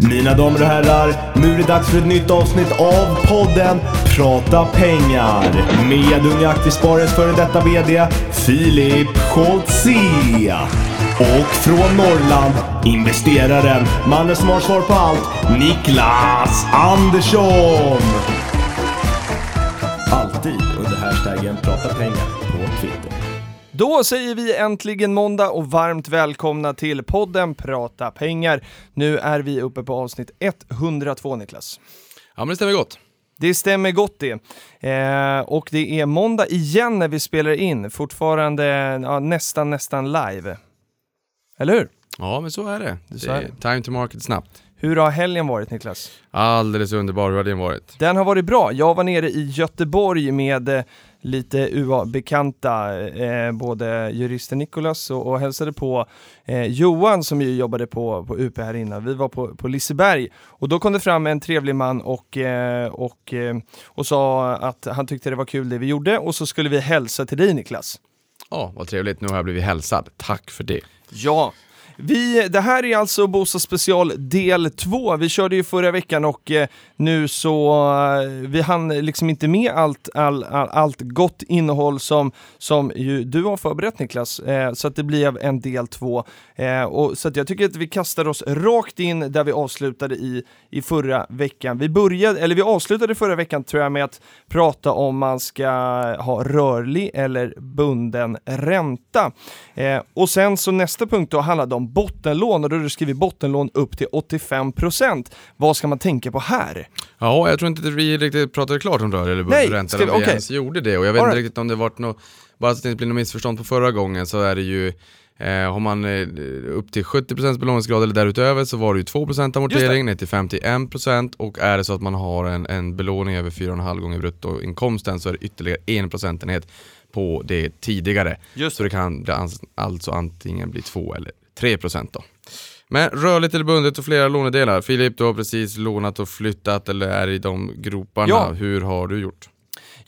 Mina damer och herrar, nu är det dags för ett nytt avsnitt av podden Prata pengar med Unga Aktiesparares före detta VD Filip Scholtze. Och från Norrland, investeraren, mannen som har svar på allt, Niklas Andersson. Alltid under hashtaggen Prata pengar på Twitter. Då säger vi äntligen måndag och varmt välkomna till podden Prata pengar. Nu är vi uppe på avsnitt 102 Niklas. Ja men det stämmer gott. Det stämmer gott det. Eh, och det är måndag igen när vi spelar in, fortfarande ja, nästan nästan live. Eller hur? Ja men så är det. det är time to market snabbt. Hur har helgen varit Niklas? Alldeles underbar, hur har den varit? Den har varit bra. Jag var nere i Göteborg med eh, lite UA-bekanta, eh, både juristen Nicolas och, och hälsade på eh, Johan som ju jobbade på, på UP här innan. Vi var på, på Liseberg och då kom det fram en trevlig man och, eh, och, eh, och sa att han tyckte det var kul det vi gjorde och så skulle vi hälsa till dig Niklas. Ja, vad trevligt. Nu har jag blivit hälsad. Tack för det. Ja, vi, det här är alltså Bostadsspecial del 2. Vi körde ju förra veckan och eh, nu så, eh, vi hann liksom inte med allt, all, all, allt gott innehåll som, som ju du har förberett Niklas. Eh, så att det blir en del 2. Eh, och, så att jag tycker att vi kastar oss rakt in där vi avslutade i, i förra veckan. Vi började, eller vi avslutade förra veckan tror jag med att prata om man ska ha rörlig eller bunden ränta. Eh, och sen så nästa punkt då handlade om bottenlån och då har du skrivit bottenlån upp till 85%. Vad ska man tänka på här? Ja, jag tror inte att vi riktigt pratade klart om rör eller ska vi- okej. ens gjorde det. Och jag vet All inte right. riktigt om det varit något, bara så att det inte blir något missförstånd på förra gången så är det ju Eh, har man eh, upp till 70% belåningsgrad eller därutöver så var det ju 2% amortering ner till 51% och är det så att man har en, en belåning över 4,5 gånger bruttoinkomsten så är det ytterligare en procentenhet på det tidigare. Just Så det kan alltså antingen bli 2 eller 3% då. Men rörligt eller bundet och flera lånedelar. Filip, du har precis lånat och flyttat eller är i de groparna. Ja. Hur har du gjort?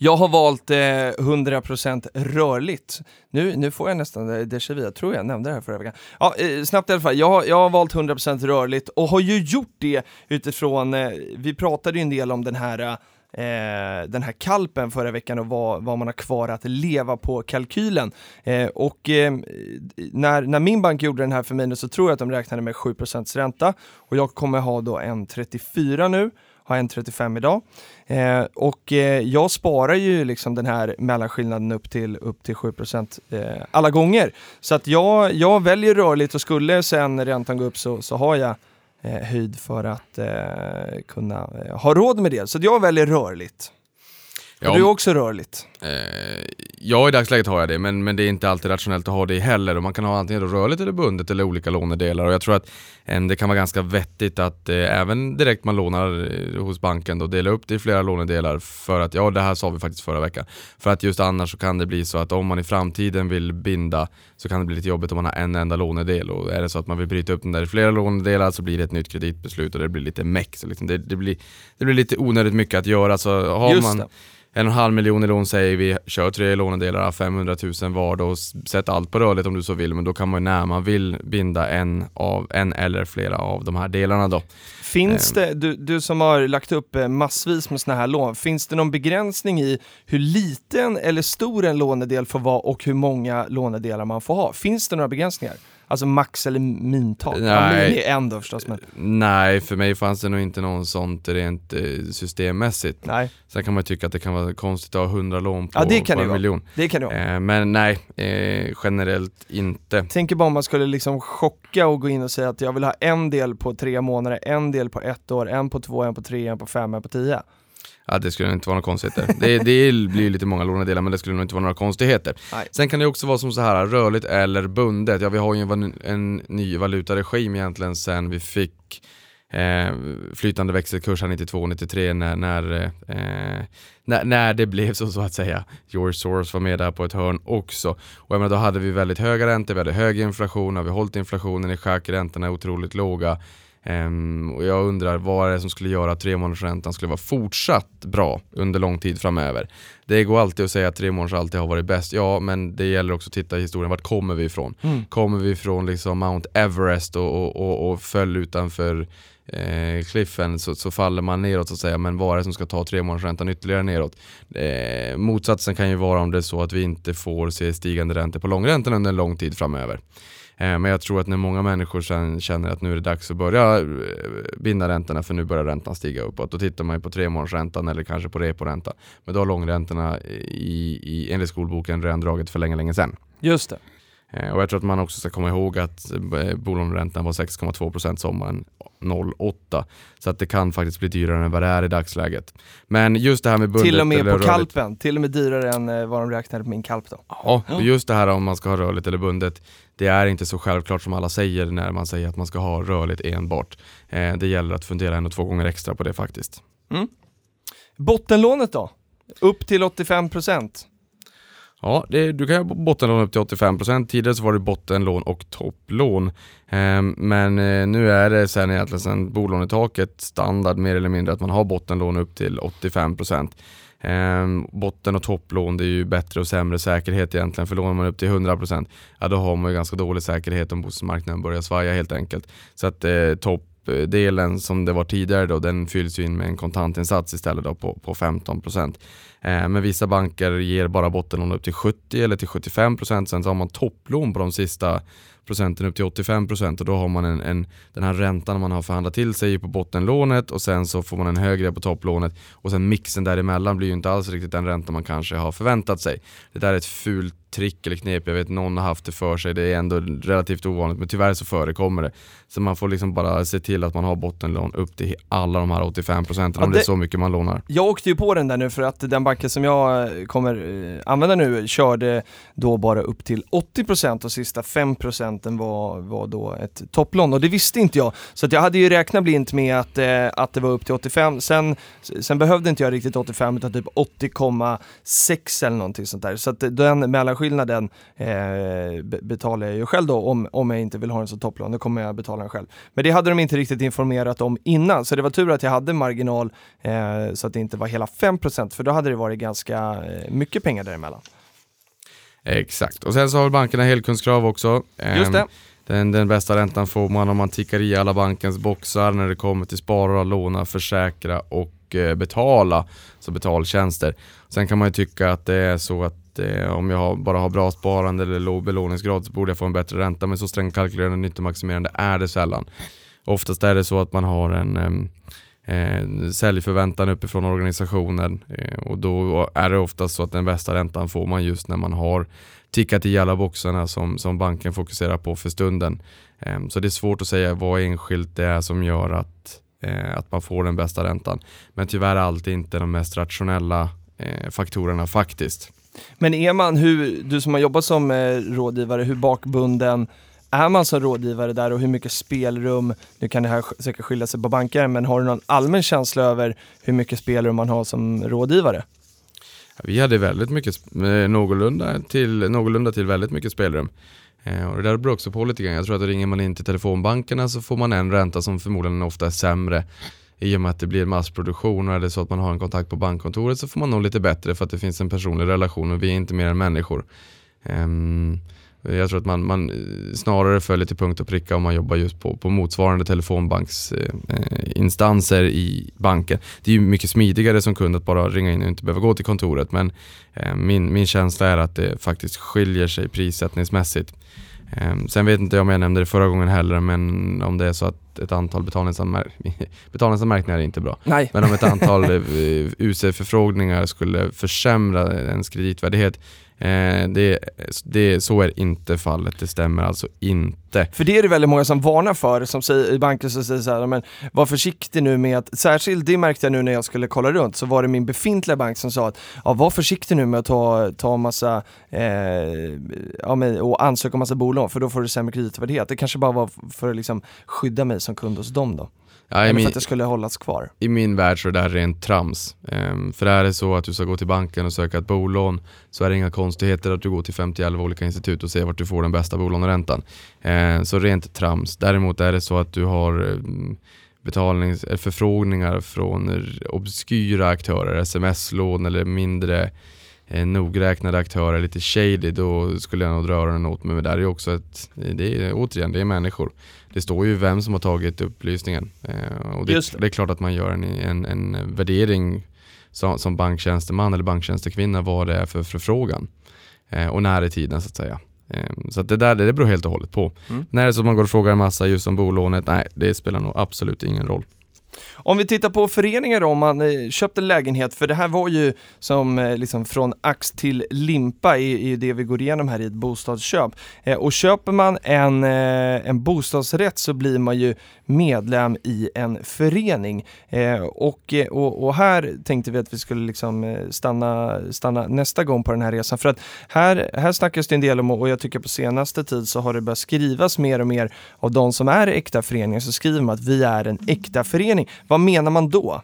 Jag har valt eh, 100% rörligt. Nu, nu får jag nästan eh, déjà vu, jag tror jag nämnde det här förra veckan. Ja, eh, snabbt i alla fall. Jag, har- jag har valt 100% rörligt och har ju gjort det utifrån, eh, vi pratade ju en del om den här eh, den här kalpen förra veckan och vad, vad man har kvar att leva på kalkylen. Eh, och eh, när, när min bank gjorde den här för mig så tror jag att de räknade med 7% ränta och jag kommer ha då en 34 nu, har en 35 idag. Eh, och eh, jag sparar ju liksom den här mellanskillnaden upp till, upp till 7% eh, alla gånger. Så att jag, jag väljer rörligt och skulle sen räntan gå upp så, så har jag Eh, höjd för att eh, kunna eh, ha råd med det. Så jag väljer rörligt. Ja, och du också rörligt. Eh, ja, i dagsläget har jag det, men, men det är inte alltid rationellt att ha det heller. Och man kan ha antingen rörligt eller bundet eller olika lånedelar. Och jag tror att eh, det kan vara ganska vettigt att eh, även direkt man lånar eh, hos banken då dela upp det i flera lånedelar. För att, ja det här sa vi faktiskt förra veckan. För att just annars så kan det bli så att om man i framtiden vill binda så kan det bli lite jobbigt om man har en enda lånedel. Och är det så att man vill bryta upp den där i flera lånedelar så blir det ett nytt kreditbeslut och det blir lite meck. Så liksom det, det, blir, det blir lite onödigt mycket att göra. Så har Just man det. En och en halv miljon i lån säger vi, kör tre lånedelar, 500 000 var då sätt allt på rörligt om du så vill. Men då kan man när man vill binda en, av, en eller flera av de här delarna då. Finns Ehm. det, du, du som har lagt upp eh, massvis med sådana här lån, finns det någon begränsning i hur liten eller stor en lånedel får vara och hur många lånedelar man får ha? Finns det några begränsningar? Alltså max eller mintal? Ja, Nej. min är en då förstås, men Nej, för mig fanns det nog inte någon sånt rent eh, systemmässigt. nej, Sen kan man tycka att det kan vara konstigt att ha 100 lån på, Ja, det kan på det en vara. miljon. det kan det vara. Eh, men nej, eh, generellt inte. Tänker bara om man skulle liksom chocka och gå in och säga att jag vill ha en del på tre månader, en del på ett år, en på två, en på tre, en på fem, en på tio. Ja, det skulle inte vara några konstigheter. Det, det blir lite många lånedelar men det skulle nog inte vara några konstigheter. Nej. Sen kan det också vara som så här rörligt eller bundet. Ja, vi har ju en, en ny valutaregim egentligen sen vi fick eh, flytande växelkurs här 92-93 när, när, eh, när, när det blev så, så att säga. Your source var med där på ett hörn också. Och jag menar, då hade vi väldigt höga räntor, vi hade hög inflation, har vi hållit inflationen i schack, räntorna är otroligt låga. Ehm, och jag undrar vad är det som skulle göra att tremånadersräntan skulle vara fortsatt bra under lång tid framöver. Det går alltid att säga att tre månader alltid har varit bäst, ja men det gäller också att titta i historien, vart kommer vi ifrån? Mm. Kommer vi från liksom Mount Everest och, och, och, och föll utanför eh, cliffen så, så, faller man neråt så att säga, men vad är det som ska ta tre månaders räntan ytterligare neråt? Eh, motsatsen kan ju vara om det är så att vi inte får se stigande räntor på långräntan under en lång tid framöver. Eh, men jag tror att när många människor sen känner att nu är det dags att börja eh, binda räntorna för nu börjar räntan stiga uppåt. Då tittar man ju på tremånadersräntan eller kanske på reporäntan. Men då har långräntorna i, i, enligt skolboken redan dragit för länge, länge sedan. Just det. Eh, och jag tror att man också ska komma ihåg att bolåneräntan var 6,2% sommaren 08. Så att det kan faktiskt bli dyrare än vad det är i dagsläget. Men just det här med bundet Till och med på rörligt. kalpen, till och med dyrare än eh, vad de räknade på min kalp då. Ja, och just det här om man ska ha rörligt eller bundet. Det är inte så självklart som alla säger när man säger att man ska ha rörligt enbart. Eh, det gäller att fundera en och två gånger extra på det faktiskt. Bottenlånet då? Upp till 85%. Ja, det, du kan ha bottenlån upp till 85%. Tidigare så var det bottenlån och topplån. Ehm, men eh, nu är det sen egentligen sen bolånetaket standard mer eller mindre att man har bottenlån upp till 85%. Ehm, botten och topplån det är ju bättre och sämre säkerhet egentligen för lånar man upp till 100% ja då har man ju ganska dålig säkerhet om bostadsmarknaden börjar svaja helt enkelt. Så att eh, delen som det var tidigare då den fylls ju in med en kontantinsats istället då på, på 15%. Eh, men vissa banker ger bara bottenlån upp till 70 eller till 75% sen så har man topplån på de sista procenten upp till 85% och då har man en, en, den här räntan man har förhandlat till sig på bottenlånet och sen så får man en högre på topplånet och sen mixen däremellan blir ju inte alls riktigt den ränta man kanske har förväntat sig. Det där är ett fult trick eller knep, jag vet någon har haft det för sig, det är ändå relativt ovanligt men tyvärr så förekommer det. Så man får liksom bara se till att man har bottenlån upp till alla de här 85% Ja, om det är så mycket man lånar. Jag åkte ju på den där nu för att den banken som jag eh, kommer eh, använda nu körde då bara upp till 80% och sista 5% var, var då ett topplån och det visste inte jag. Så att jag hade ju räknat blint med att, eh, att det var upp till 85, sen, sen behövde inte jag riktigt 85 utan typ 80,6 eller någonting sånt där. Så att den mellanskillnaden eh, betalar jag ju själv då om, om jag inte vill ha den som topplån, då kommer jag betala den själv. Men det hade de inte riktigt informerat om innan, så det var tur att jag hade marginal eh, så att det inte var hela 5% för då hade det varit ganska eh, mycket pengar däremellan. Exakt, och sen så har bankerna helkundskrav också. Just Ehm, det. Den, den bästa räntan får man om man tickar i alla bankens boxar när det kommer till spara, låna, försäkra och eh, betala, så betaltjänster. Sen kan man ju tycka att det är så att eh, om jag bara har bra sparande eller låg belåningsgrad så borde jag få en bättre ränta, men så strängt kalkylerande nyttomaximerande är det sällan. Oftast är det så att man har en em, eh, säljförväntan uppifrån organisationen eh, och då är det oftast så att den bästa räntan får man just när man har tickat i alla boxarna som, som banken fokuserar på för stunden. Eh, så det är svårt att säga vad enskilt det är som gör att, eh, att man får den bästa räntan. Men tyvärr alltid inte de mest rationella eh, faktorerna faktiskt. Men är man, hur, du som har jobbat som eh, rådgivare, hur bakbunden är man som rådgivare där och hur mycket spelrum, nu kan det här säkert skilja sig på banker, men har du någon allmän känsla över hur mycket spelrum man har som rådgivare? Vi hade väldigt mycket, eh, någorlunda till, någorlunda till väldigt mycket spelrum. Eh, och det där beror också på lite grann. Jag tror att ringer man in till telefonbankerna så får man en ränta som förmodligen ofta är sämre i och med att det blir massproduktion och är det så att man har en kontakt på bankkontoret så får man nog lite bättre för att det finns en personlig relation och vi är inte mer än människor. Um, jag tror att man, man eh, snarare följer till punkt och pricka om man jobbar just på, på motsvarande telefonbanksinstanser i banken. Det är ju mycket smidigare som kund att bara ringa in och inte behöva gå till kontoret men eh, min, min känsla är att det faktiskt skiljer sig prissättningsmässigt. Eh, sen vet inte jag om jag nämnde det förra gången heller men om det är så att ett antal betalningsanmär- betalningsanmärkningar är inte bra. Nej. Men om ett antal eh, UC-förfrågningar skulle försämra ens kreditvärdighet, eh, det, det, så är inte fallet. Det stämmer alltså inte. För det är det väldigt många som varnar för, som säger, i banker som säger så här, men var försiktig nu med att, särskilt det märkte jag nu när jag skulle kolla runt, så var det min befintliga bank som sa att, ja var försiktig nu med att ta, ta massa, eh, ja, men, och ansöka om massa bolån, för då får du sämre kreditvärdighet. Det kanske bara var för att liksom skydda mig som kund hos dem då. Ja, Eller för min, att det skulle hållas kvar. I min värld så är det här rent trams. Ehm, för är det så att du ska gå till banken och söka ett bolån så är det inga konstigheter att du går till 50 olika institut och ser vart du får den bästa bolåneräntan. Eh, så rent trams. Däremot är det så att du har eh, betalningsförfrågningar eh, från obskyra aktörer, sms-lån eller mindre eh, nogräknade aktörer, lite shady, då skulle jag nog dra öronen åt mig. Men där är också ett, det är, återigen, det är människor. Det står ju vem som har tagit upplysningen. Eh, och det, det. det, är klart att man gör en, en, en värdering som, som banktjänsteman eller banktjänstekvinna vad det är för förfrågan. Eh, och när i tiden så att säga. Eh, så det där det beror helt och hållet på. Mm. När det är så att man går och frågar en massa just om bolånet, nej det spelar nog absolut ingen roll. Om vi tittar på föreningar då, om man eh, köpte köpt en lägenhet, för det här var ju som eh, liksom från ax till limpa i, i det vi går igenom här i ett bostadsköp. Eh, och köper man en, en bostadsrätt så blir man ju medlem i en förening. Och, och, och, här tänkte vi att vi skulle liksom stanna, stanna nästa gång på den här resan. För att här, här snackas det en del om, och jag tycker på senaste tid så har det börjat skrivas mer och mer av de som är äkta föreningar, så skriver man att vi är en äkta förening. Vad menar man då?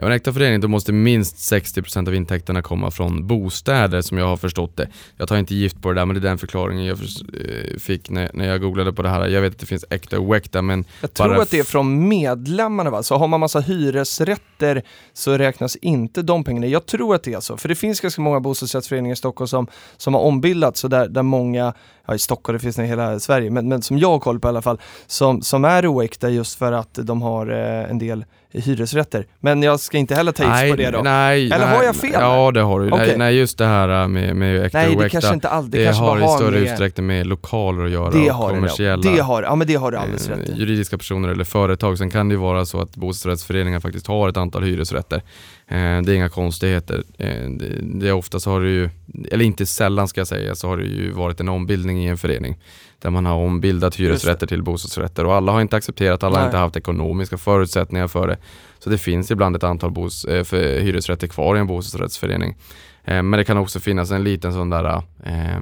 Ja, en äkta förening, då måste minst 60% av intäkterna komma från bostäder som jag har förstått det. Jag tar inte gift på det där, men det är den förklaringen jag eh, fick när, när jag googlade på det här. Jag vet att det finns äkta och oäkta, men... Jag tror att det är från medlemmarna va? Så har man massa hyresrätter så räknas inte de pengarna. Jag tror att det är så, för det finns ganska många bostadsrättsföreningar i Stockholm som, som har ombildats, så där, där många ja, i Stockholm, det finns det i hela Sverige, men, men som jag har koll på i alla fall, som, som är oäkta just för att de har eh, en del hyresrätter. Men jag ska inte heller ta nej, på det då? Nej, Eller nej, har jag fel? Ja det har du. Okay. Nej, nej, just det här äh, med, med äkta nej, och äkta. Kanske inte all, det, det kanske har i större med... utsträckning med lokaler att göra det och kommersiella det, det har, ja, men det har du alldeles rätt i. Juridiska personer eller företag. Sen kan det ju vara så att bostadsrättsföreningar faktiskt har ett antal hyresrätter. Eh, det är inga konstigheter. Eh, det är ofta så har det ju, eller inte sällan ska jag säga, så har det ju varit en ombildning i en förening där man har ombildat hyresrätter till bostadsrätter och alla har inte accepterat, alla Nej. har inte haft ekonomiska förutsättningar för det. Så det finns ibland ett antal bos, eh, för hyresrätter kvar i en bostadsrättsförening. Eh, men det kan också finnas en liten sån där eh,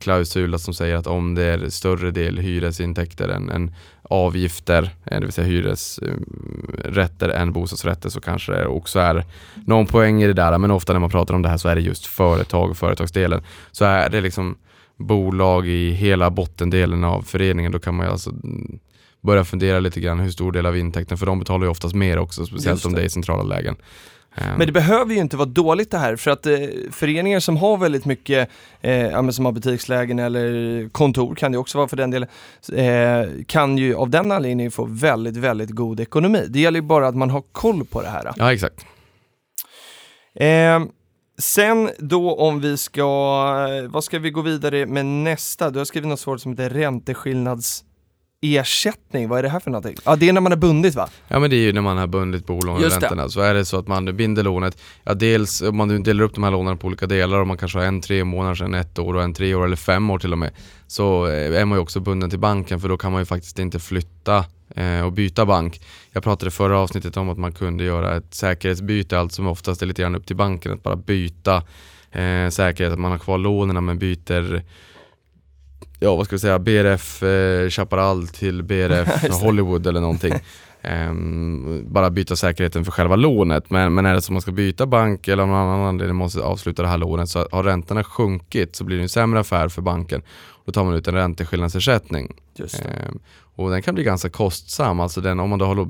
klausul som säger att om det är större del hyresintäkter än, än avgifter, eh, det vill säga hyresrätter än bostadsrätter så kanske det också är någon poäng i det där. Men ofta när man pratar om det här så är det just företag och företagsdelen. Så är det liksom bolag i hela bottendelen av föreningen, då kan man ju alltså börja fundera lite grann hur stor del av intäkten, för de betalar ju oftast mer också, speciellt om det är i centrala lägen. Ehm. Men det behöver ju inte vara dåligt det här för att eh, föreningar som har väldigt mycket, eh, som har butikslägen eller kontor kan det också vara för den delen, eh, kan ju av den anledningen få väldigt, väldigt god ekonomi. Det gäller ju bara att man har koll på det här. Ja, exakt. Eh, Sen då om vi ska, vad ska vi gå vidare med nästa? Du har skrivit något svårt som heter ränteskillnads ersättning, vad är det här för någonting? Ja det är när man har bundit va? Ja men det är ju när man har bundit bolåneräntorna. Så är det så att man binder lånet, ja dels om man delar upp de här lånen på olika delar och man kanske har en tre månader, en ett år och en tre år eller fem år till och med. Så eh, är man ju också bunden till banken för då kan man ju faktiskt inte flytta och byta bank. Jag pratade förra avsnittet om att man kunde göra ett säkerhetsbyte, allt som oftast är lite grann upp till banken, att bara byta eh, säkerhet, att man har kvar lånen men byter ja vad ska vi säga, BRF eh, Chaparral till BRF Hollywood eller någonting. Um, bara byta säkerheten för själva lånet. Men, men är det så att man ska byta bank eller av någon annan anledning måste avsluta det här lånet så har räntorna sjunkit så blir det en sämre affär för banken. Då tar man ut en ränteskillnadsersättning. Um, och den kan bli ganska kostsam, alltså den, om man då har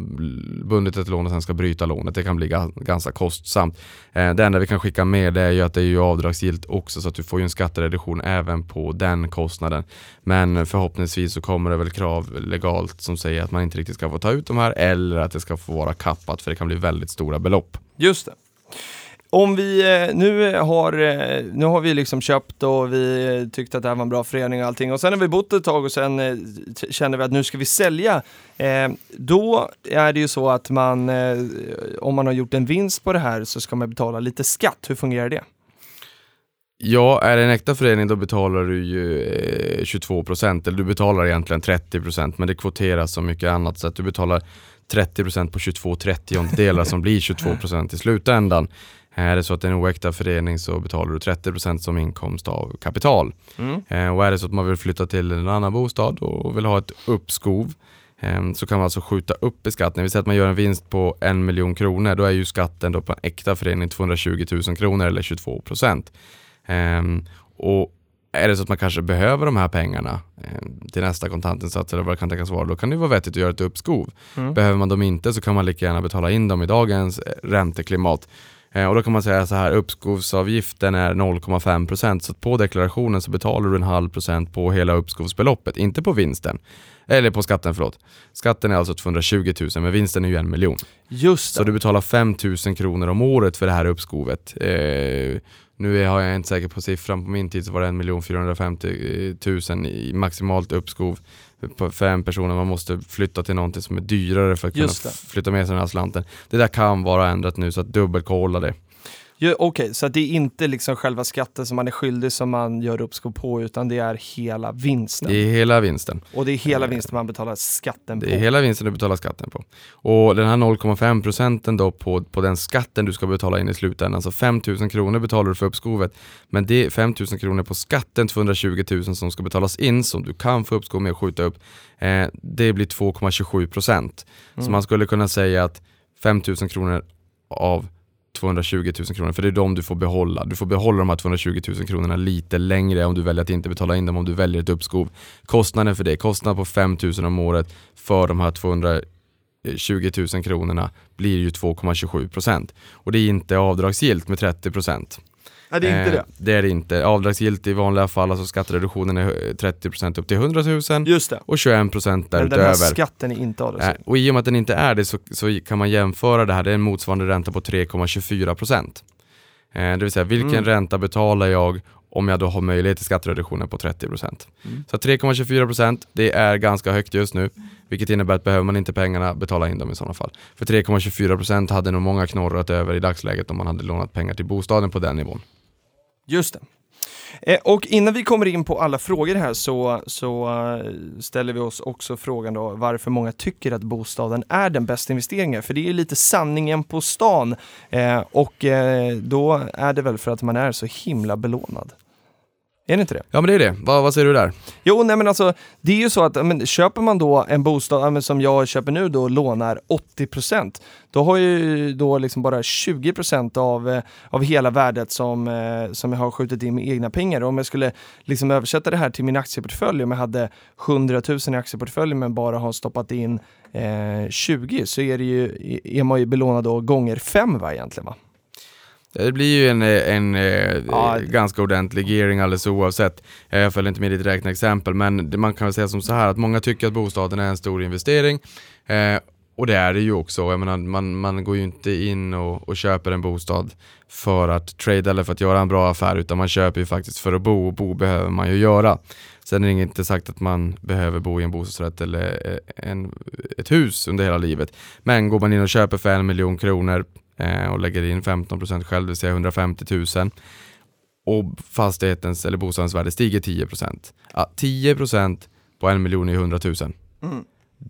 bundit ett lån och sen ska bryta lånet, det kan bli ganska kostsamt. Eh, det enda vi kan skicka med det är ju att det är ju avdragsgillt också så att du får ju en skattereduktion även på den kostnaden. Men förhoppningsvis så kommer det väl krav legalt som säger att man inte riktigt ska få ta ut de här eller att det ska få vara kappat för det kan bli väldigt stora belopp. Just det. Om vi eh, nu har, eh, nu har vi liksom köpt och vi eh, tyckte att det här var en bra förening och allting och sen har vi bott ett tag och sen känner vi att nu ska vi sälja. Då är det ju så att man, om man har gjort en vinst på det här så ska man betala lite skatt. Hur fungerar det? Ja, är det en äkta förening då betalar du ju eh, 22 procent. eller du betalar egentligen 30 procent men det kvoteras så mycket annat så att du betalar 30 procent på 22 30 delar som blir 22 procent i slutändan. Är det så att det är en oäkta förening så betalar du 30% som inkomst av kapital. Mm. Eh, och är det så att man vill flytta till en annan bostad och vill ha ett uppskov eh, så kan man alltså skjuta upp beskattningen. Vi säger att man gör en vinst på en miljon kronor, då är ju skatten då på en äkta förening 220 000 kronor eller 22 procent. Ehm, och är det så att man kanske behöver de här pengarna eh, till nästa kontantinsats eller vad det kan tänkas vara, då kan det vara vettigt att göra ett uppskov. Mm. Behöver man dem inte så kan man lika gärna betala in dem i dagens eh, ränteklimat. Eh, och då kan man säga så här, uppskovsavgiften är 0,5% så att på deklarationen så betalar du en halv procent på hela uppskovsbeloppet, inte på vinsten. Eller på skatten, förlåt. Skatten är alltså 220 000 men vinsten är ju en miljon. Just Så det. du betalar 5 000 kronor om året för det här uppskovet. Eh, nu är, har jag inte säker på siffran, på min tid så var det 1 450 000 i maximalt uppskov på fem personer. Man måste flytta till någonting som är dyrare för att kunna flytta med sig den här slanten. Det där kan vara ändrat nu så att dubbelkolla det. Ja, Okej, så att det är inte liksom själva skatten som man är skyldig som man gör uppskov på utan det är hela vinsten. Det är hela vinsten. Och det är hela vinsten man betalar skatten på. Det är hela vinsten du betalar skatten på. Och den här 0,5 procenten då på, på den skatten du ska betala in i slutändan, så 5 000 kronor betalar du för uppskovet. Men det är 5 000 kronor på skatten, 220 000 som ska betalas in, som du kan få uppskov med att skjuta upp. Eh, det blir 2,27 procent. Så man skulle kunna säga att 5 000 kronor av 220 000 kronor, för det är de du får behålla. Du får behålla de här 220 000 kronorna lite längre om du väljer att inte betala in dem, om du väljer ett uppskov. Kostnaden för det, kostnad på 5 000 om året för de här 220 000 kronorna blir ju 2,27 procent. Och det är inte avdragsgillt med 30 procent. Nej, det är inte Eh, det. Det är det inte. Avdragsgillt i vanliga fall, alltså skattereduktionen är eh, 30 procent upp till 100 000 Just det. och 21 procent Men den här därutöver. skatten är inte avdragsgill. Och i och med att den inte är det så, så kan man jämföra det här, det är en motsvarande ränta på 3,24 procent. Eh, det vill säga vilken Mm. ränta betalar jag om jag då har möjlighet till skattereduktionen på 30 procent. Mm. Så 3,24 procent, det är ganska högt just nu, vilket innebär att behöver man inte pengarna, betala in dem i sådana fall. För 3,24 procent hade nog många knorrat över i dagsläget om man hade lånat pengar till bostaden på den nivån. Just det. Eh, och innan vi kommer in på alla frågor här så, så eh, ställer vi oss också frågan då varför många tycker att bostaden är den bästa investeringen. För det är lite sanningen på stan. Eh, och eh, då är det väl för att man är så himla belånad. Är det inte det? Ja men det är det, vad, vad säger du där? Jo, nej men alltså det är ju så att men, köper man då en bostad som jag köper nu då lånar 80% då har jag ju då liksom bara 20% av, eh, av hela värdet som, eh, som jag har skjutit in med egna pengar. Och om jag skulle liksom översätta det här till min aktieportfölj, om jag hade 100 000 i aktieportföljen men bara har stoppat in eh, 20 så är, det ju, är man ju belånad då gånger fem va egentligen va? Det blir ju en, en, eh, Ja, ganska ordentlig gearing alldeles oavsett. Eh, Jag följer inte med ditt räkneexempel men man kan väl säga som så här att många tycker att bostaden är en stor investering. Eh, och det är det ju också. Jag menar, man, man går ju inte in och, och köper en bostad för att trada eller för att göra en bra affär utan man köper ju faktiskt för att bo och bo behöver man ju göra. Sen är det inte sagt att man behöver bo i en bostadsrätt eller en, ett hus under hela livet. Men går man in och köper för en miljon kronor Eh, och lägger in 15% själv, det vill säga 150 000 och fastighetens eller bostadens värde stiger 10%. Ja, 10% på en miljon är 100 000. Mm.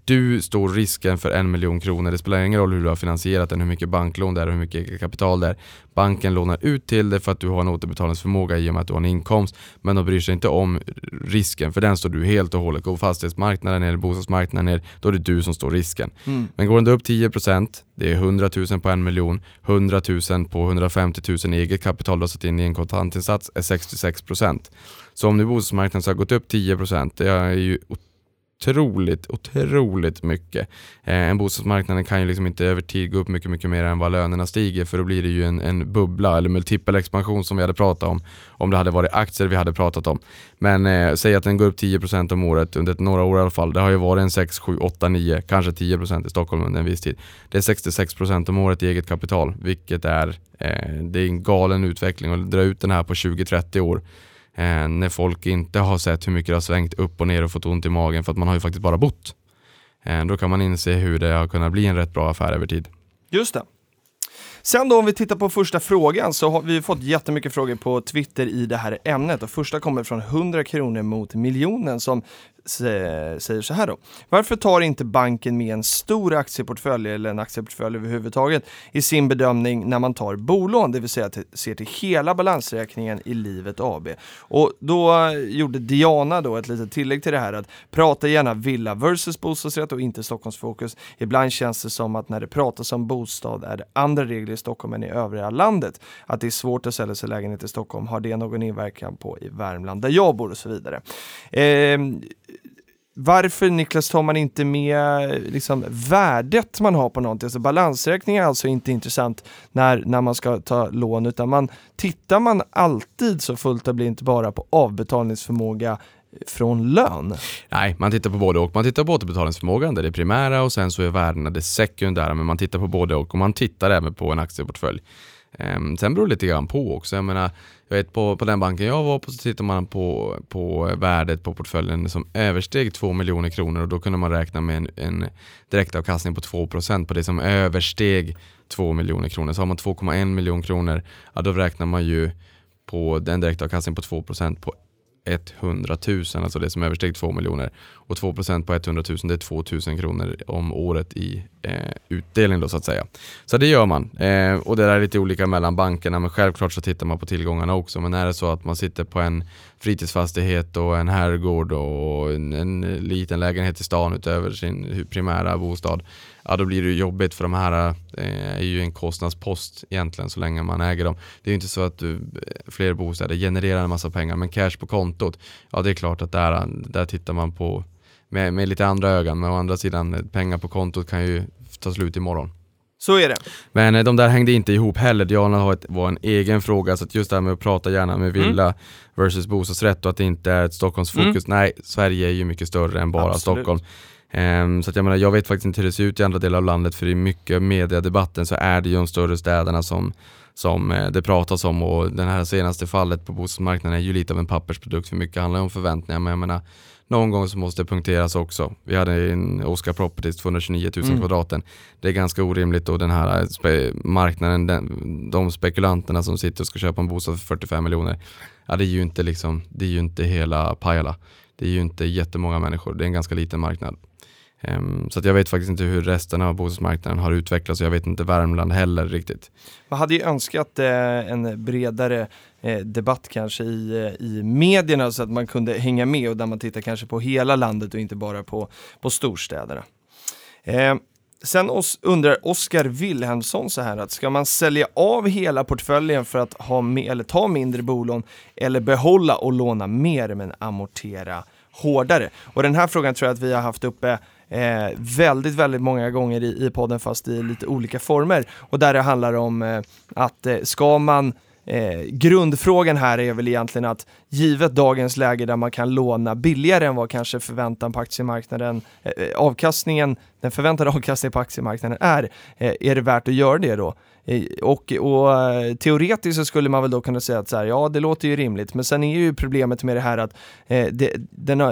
Du står risken för en miljon kronor. Det spelar ingen roll hur du har finansierat den, hur mycket banklån det är och hur mycket kapital det är. Banken lånar ut till dig för att du har en återbetalningsförmåga i och med att du har en inkomst. Men de bryr sig inte om risken, för den står du helt och hållet. Går fastighetsmarknaden ner, bostadsmarknaden ner, då är det du som står risken. Mm. Men går den upp 10%, det är 100 000 på en miljon, 100 000 på 150 000 i eget kapital du har satt in i en kontantinsats är 66%. Så om nu bostadsmarknaden så har gått upp 10%, det är ju otroligt, otroligt mycket. Eh, en bostadsmarknaden kan ju liksom inte över tid gå upp mycket, mycket mer än vad lönerna stiger för då blir det ju en, en bubbla eller multipel expansion som vi hade pratat om om det hade varit aktier vi hade pratat om. Men eh, säg att den går upp 10% om året under ett, några år i alla fall. Det har ju varit en 6, 7, 8, 9, kanske 10% i Stockholm under en viss tid. Det är 66% om året i eget kapital, vilket är, eh, det är en galen utveckling och dra ut den här på 20-30 år. Eh, när folk inte har sett hur mycket det har svängt upp och ner och fått ont i magen för att man har ju faktiskt bara bott. Eh, då kan man inse hur det har kunnat bli en rätt bra affär över tid. Just det. Sen då om vi tittar på första frågan så har vi fått jättemycket frågor på Twitter i det här ämnet och första kommer från 100 kronor mot miljonen som säger så här då. Varför tar inte banken med en stor aktieportfölj eller en aktieportfölj överhuvudtaget i sin bedömning när man tar bolån, det vill säga att ser till hela balansräkningen i Livet AB. Och då gjorde Diana då ett litet tillägg till det här att prata gärna villa versus bostadsrätt och inte Stockholmsfokus. Ibland känns det som att när det pratas om bostad är det andra regler i Stockholm än i övriga landet. Att det är svårt att sälja sig lägenhet i Stockholm, har det någon inverkan på i Värmland där jag bor och så vidare. Eh, varför Niklas tar man inte med liksom, värdet man har på någonting? Alltså balansräkning är alltså inte intressant när, när man ska ta lån utan man tittar man alltid så fullt och blir inte bara på avbetalningsförmåga från lön? Nej, man tittar på både och. Man tittar på återbetalningsförmågan, det är det primära och sen så är värdena det sekundära, men man tittar på både och och man tittar även på en aktieportfölj. Ehm, sen beror det lite grann på också. Jag menar, jag vet på, på den banken jag var på så tittade man på, på värdet på portföljen som översteg 2 miljoner kronor och då kunde man räkna med en, en direktavkastning på 2 på det som översteg 2 miljoner kronor. Så har man 2,1 miljoner kronor, ja då räknar man ju på den direktavkastning på 2% på 100 000, alltså det som översteg 2 miljoner. Och 2% på 100 000 det är 2 000 kronor om året i eh, utdelning då så att säga. Så det gör man. Eh, och det är lite olika mellan bankerna men självklart så tittar man på tillgångarna också. Men är det så att man sitter på en fritidsfastighet och en herrgård och en, en liten lägenhet i stan utöver sin primära bostad ja då blir det jobbigt för de här eh, är ju en kostnadspost egentligen så länge man äger dem. Det är ju inte så att du, eh, fler bostäder genererar en massa pengar men cash på kontot, ja det är klart att där, där tittar man på med, med lite andra ögon men å andra sidan pengar på kontot kan ju ta slut imorgon. Så är det. Men eh, de där hängde inte ihop heller. Diana var en egen fråga, så just det här med att prata gärna med villa mm. versus bostadsrätt och att det inte är ett Stockholmsfokus. Mm. Nej, Sverige är ju mycket större än bara Absolut. Stockholm. Um, så att jag menar, jag vet faktiskt inte hur det ser ut i andra delar av landet för i mycket mediadebatten så är det ju de större städerna som, som eh, det pratas om och det här senaste fallet på bostadsmarknaden är ju lite av en pappersprodukt för mycket handlar om förväntningar men jag menar någon gång så måste det punkteras också. Vi hade en Oscar Properties 229 000 mm. kvadraten. Det är ganska orimligt och den här marknaden, den, de spekulanterna som sitter och ska köpa en bostad för 45 miljoner, ja, det är ju inte liksom, det är ju inte hela Pajala. Det är ju inte jättemånga människor, det är en ganska liten marknad. Ehm, så jag vet faktiskt inte hur resten av bostadsmarknaden har utvecklats och jag vet inte Värmland heller riktigt. Man hade ju önskat eh, en bredare eh, debatt kanske i, eh, i medierna så att man kunde hänga med och där man tittar kanske på hela landet och inte bara på, på storstäderna. Ehm, sen undrar Oskar Wilhelmsson så här att ska man sälja av hela portföljen för att ha med, eller ta mindre bolån eller behålla och låna mer men amortera hårdare? Och den här frågan tror jag att vi har haft uppe eh, väldigt, väldigt många gånger i, i podden fast i lite olika former. Och där det handlar om eh, att eh, ska man Eh, grundfrågan här är väl egentligen att givet dagens läge där man kan låna billigare än vad kanske förväntan på aktiemarknaden, eh, eh avkastningen, den förväntade avkastningen på aktiemarknaden är, eh, är det värt att göra det då? Eh, och, och, eh, teoretiskt så skulle man väl då kunna säga att så här, ja det låter ju rimligt, men sen är ju problemet med det här att eh, det, den, eh,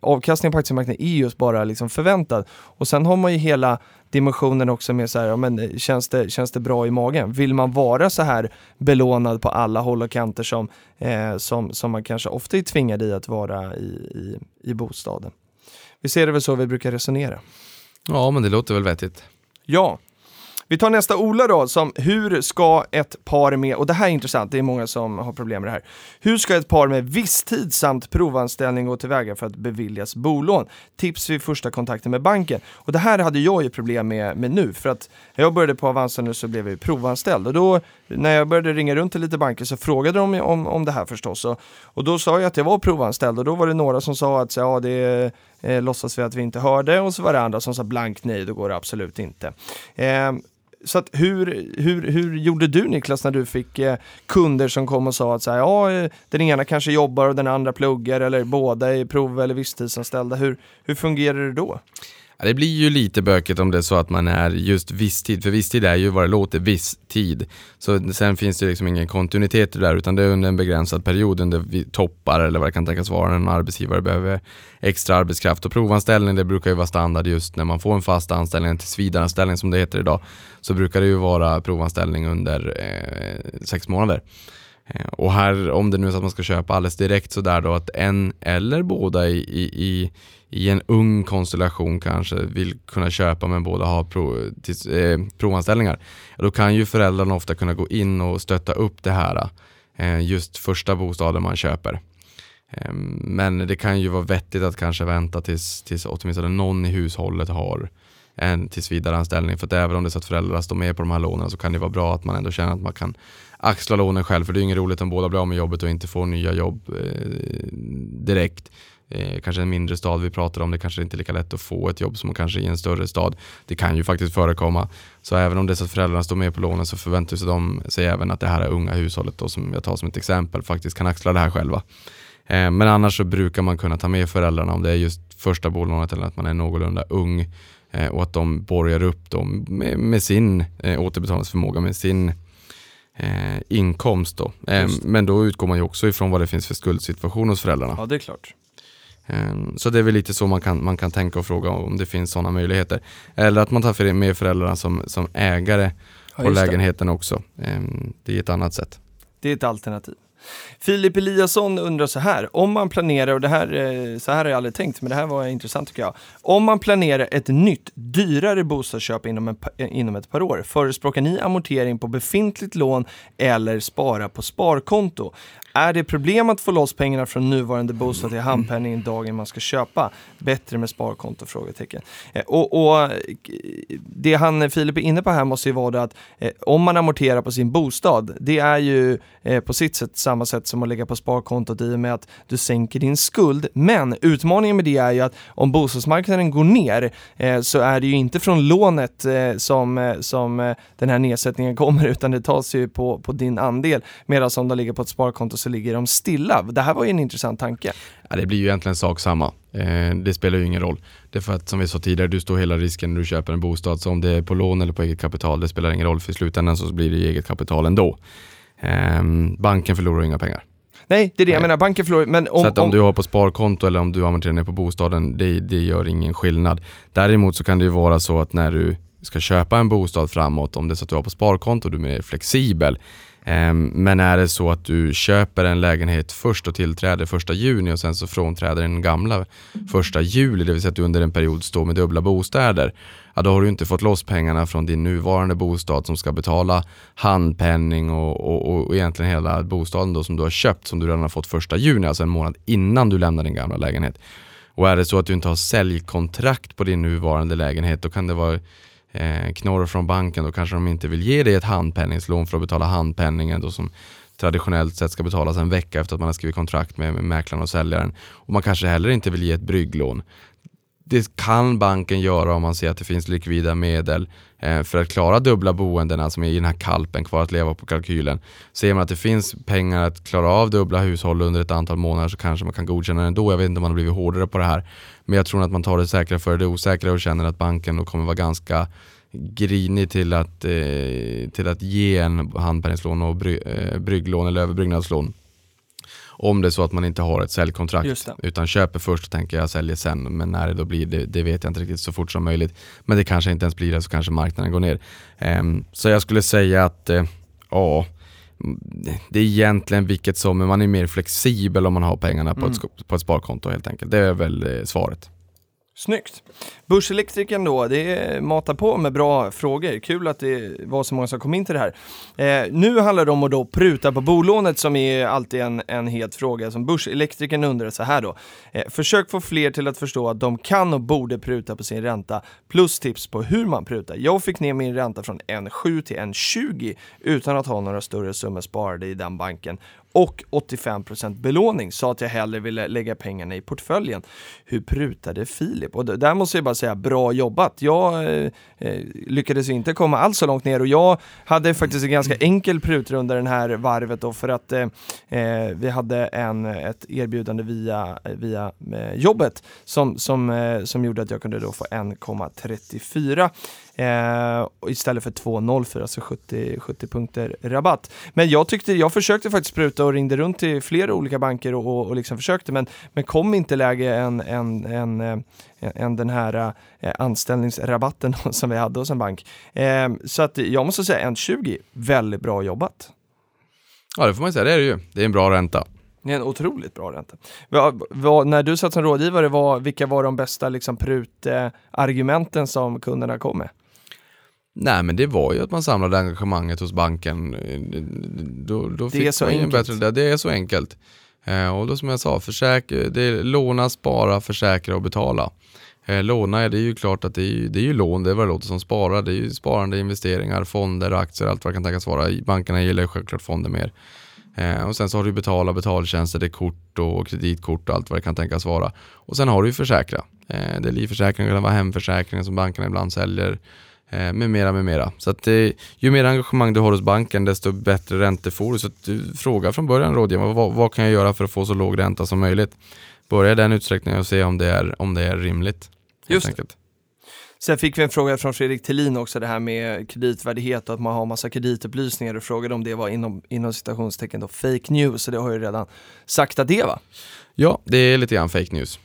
avkastningen på aktiemarknaden är just bara liksom förväntad. Och sen har man ju hela dimensionen också med så här, ja, men eh, känns, det, känns det bra i magen? Vill man vara så här belånad på alla håll och kanter som, eh, som, som man kanske ofta är tvingad i att vara i, i, i bostaden? Vi ser det väl så vi brukar resonera. Ja, men det låter väl vettigt. Ja, vi tar nästa Ola då, som hur ska ett par med, och det här är intressant, det är många som har problem med det här. Hur ska ett par med visstid samt provanställning gå tillväga för att beviljas bolån? Tips vid första kontakten med banken. Och det här hade jag ju problem med, med nu, för att när jag började på Avanza nu så blev jag ju provanställd och då när jag började ringa runt till lite banker så frågade de om, om det här förstås. Och, och då sa jag att jag var provanställd och då var det några som sa att ja, det eh, låtsas vi att vi inte hörde och så var det andra som sa blankt nej, då går det absolut inte. Eh, så att hur, hur, hur gjorde du Niklas när du fick eh, kunder som kom och sa att så här, ja, eh, den ena kanske jobbar och den andra pluggar eller båda är prov eller visstidsanställda. Hur, hur fungerar det då? Det blir ju lite bökigt om det är så att man är just visstid, för visstid är ju vad det låter, viss tid. Så sen finns det liksom ingen kontinuitet i det där utan det är under en begränsad period under vi toppar eller vad det kan tänkas vara när en arbetsgivare behöver extra arbetskraft. Och provanställning det brukar ju vara standard just när man får en fast anställning, en tillsvidareanställning som det heter idag, så brukar det ju vara provanställning under eh, sex månader. Eh, och här, om det nu är så att man ska köpa alldeles direkt så där då att en eller båda i, i, i en ung konstellation kanske vill kunna köpa men båda har prov, tills, eh, provanställningar. Då kan ju föräldrarna ofta kunna gå in och stötta upp det här eh, just första bostaden man köper. Eh, men det kan ju vara vettigt att kanske vänta tills, tills åtminstone någon i hushållet har en tillsvidareanställning. För att även om det är så att föräldrar står med på de här lånen så kan det vara bra att man ändå känner att man kan axla lånen själv. För det är inget roligt om båda blir av med jobbet och inte får nya jobb eh, direkt. Eh, kanske en mindre stad vi pratar om, det kanske inte är lika lätt att få ett jobb som kanske i en större stad. Det kan ju faktiskt förekomma. Så även om det är så att föräldrarna står med på lånen så förväntar sig de sig även att det här unga hushållet då, som jag tar som ett exempel faktiskt kan axla det här själva. Eh, men annars så brukar man kunna ta med föräldrarna om det är just första bolånet eller att man är någorlunda ung eh, och att de borgar upp dem med, med sin eh, återbetalningsförmåga, med sin eh, inkomst. Då. Eh, men då utgår man ju också ifrån vad det finns för skuldsituation hos föräldrarna. Ja, det är klart. Ehm, så det är väl lite så man kan, man kan tänka och fråga om det finns sådana möjligheter. Eller att man tar med föräldrarna som, som ägare Ja, på just det. lägenheten också. Ehm, Det är ett annat sätt. Det är ett alternativ. Filip Eliasson undrar så här, om man planerar, och det här, eh, så här har jag aldrig tänkt, men det här var intressant tycker jag. Om man planerar ett nytt, dyrare bostadsköp inom, en, inom ett par år, förespråkar ni amortering på befintligt lån eller spara på sparkonto? Är det problem att få loss pengarna från nuvarande bostad till handpenningen dagen man ska köpa? Bättre med sparkonto? Frågetecken. Eh, och, och det han, Filip är inne på här måste ju vara det att eh, om man amorterar på sin bostad, det är ju på sitt sätt samma samma sätt som att lägga på sparkontot i och med att du sänker din skuld. Men utmaningen med det är ju att om bostadsmarknaden går ner eh, så är det ju inte från lånet eh, som, eh, som eh, den här nedsättningen kommer utan det tas ju på, på din andel. Medan om de ligger på ett sparkonto så ligger de stilla. Det här var ju en intressant tanke. Ja, det blir ju egentligen sak samma. Eh, det spelar ju ingen roll. Det är för att som vi sa tidigare, du står hela risken när du köper en bostad. Så om det är på lån eller på eget kapital, det spelar ingen roll. För i slutändan så blir det eget kapital ändå. Eh, banken förlorar inga pengar. Nej, det är det jag Nej. menar. Banken förlorar, men om, så att om, du har på sparkonto eller om du amorterar ner på bostaden, det, det gör ingen skillnad. Däremot så kan det ju vara så att när du ska köpa en bostad framåt, om det är så att du har på sparkonto, du är mer flexibel. Ehm, men är det så att du köper en lägenhet först och tillträder första juni och sen så frånträder den gamla första juli, det vill säga att du under en period står med dubbla bostäder, ja då har du inte fått loss pengarna från din nuvarande bostad som ska betala handpenning och, och, och egentligen hela bostaden då som du har köpt som du redan har fått första juni, alltså en månad innan du lämnar din gamla lägenhet. Och är det så att du inte har säljkontrakt på din nuvarande lägenhet, då kan det vara eh, knorr från banken, då kanske de inte vill ge dig ett handpenningslån för att betala handpenningen då som traditionellt sett ska betalas en vecka efter att man har skrivit kontrakt med, med mäklaren och säljaren. Och man kanske heller inte vill ge ett brygglån. Det kan banken göra om man ser att det finns likvida medel eh, för att klara dubbla boendena som är i den här kalpen kvar att leva på kalkylen. Ser man att det finns pengar att klara av dubbla hushåll under ett antal månader så kanske man kan godkänna det ändå. Jag vet inte om man har blivit hårdare på det här. Men jag tror att man tar det säkra för det osäkra och känner att banken då kommer vara ganska grinig till att, eh, till att ge en handpenningslån och bry, eh, brygglån eller överbyggnadslån. Om det är så att man inte har ett säljkontrakt utan köper först och tänker jag säljer sen men när det då blir det, det vet jag inte riktigt så fort som möjligt. Men det kanske inte ens blir det så kanske marknaden går ner. Ehm, så jag skulle säga att eh, ja, det är egentligen vilket som, men man är mer flexibel om man har pengarna på, Mm. ett, på ett sparkonto helt enkelt. Det är väl eh, svaret. Snyggt. Börselektrikern då, det matar på med bra frågor. Kul att det var så många som kom in till det här. Eh, nu handlar det om att då pruta på bolånet som är alltid en, en het fråga som Börselektrikern undrar så här då. Eh, försök få fler till att förstå att de kan och borde pruta på sin ränta plus tips på hur man prutar. Jag fick ner min ränta från 1,7 till 1,20 utan att ha några större summor sparade i den banken och 85% belåning sa att jag hellre ville lägga pengarna i portföljen. Hur prutade Filip? Och där måste jag bara säga bra jobbat. Jag eh, eh, lyckades inte komma alls så långt ner och jag hade faktiskt en ganska enkel prutrunda den här varvet då för att eh, eh, vi hade en, ett erbjudande via, via eh, jobbet som, som, eh, som gjorde att jag kunde då få 1,34 eh, och istället för 2,04, alltså 70, 70 punkter rabatt. Men jag tyckte, jag försökte faktiskt pruta och ringde runt till flera olika banker och, och, och liksom försökte, men, men kom inte lägre än, än, än, eh, än den här eh, anställningsrabatten som vi hade hos en bank. Eh, så att jag måste säga 1,20, väldigt bra jobbat. Ja det får man säga, det är det ju. Det är en bra ränta. Det är en otroligt bra ränta. Vad, vad, när du satt som rådgivare, vad, vilka var de bästa liksom, prut-argumenten som kunderna kom med? Nej men det var ju att man samlade engagemanget hos banken. Då, då Det är så ju enkelt. bättre, det är så enkelt. Eh, och då som jag sa, försäkra, det är låna, spara, försäkra och betala. Eh, låna är det ju klart att det är, det är ju lån, det är vad det låter som spara. Det är ju sparande, investeringar, fonder, aktier, allt vad det kan tänkas vara. Bankerna gillar ju självklart fonder mer. Eh, och sen så har du betala betaltjänster, det är kort och kreditkort och allt vad det kan tänkas vara. Och sen har du ju försäkra. Det är livförsäkring, det kan vara hemförsäkring som bankerna ibland säljer. Eh, med mera, med mera. Så att eh, ju mer engagemang du har hos banken desto bättre räntor får du. Så att du frågar från början rådgivaren, vad, vad kan jag göra för att få så låg ränta som möjligt? Börja i den utsträckningen och se om det är, om det är rimligt. Just enkelt. Sen fick vi en fråga från Fredrik Tillin också, det här med kreditvärdighet och att man har massa kreditupplysningar och frågade om det var inom, inom citationstecken då fake news, så det har ju redan sagt att det va? Ja, det är lite grann fake news.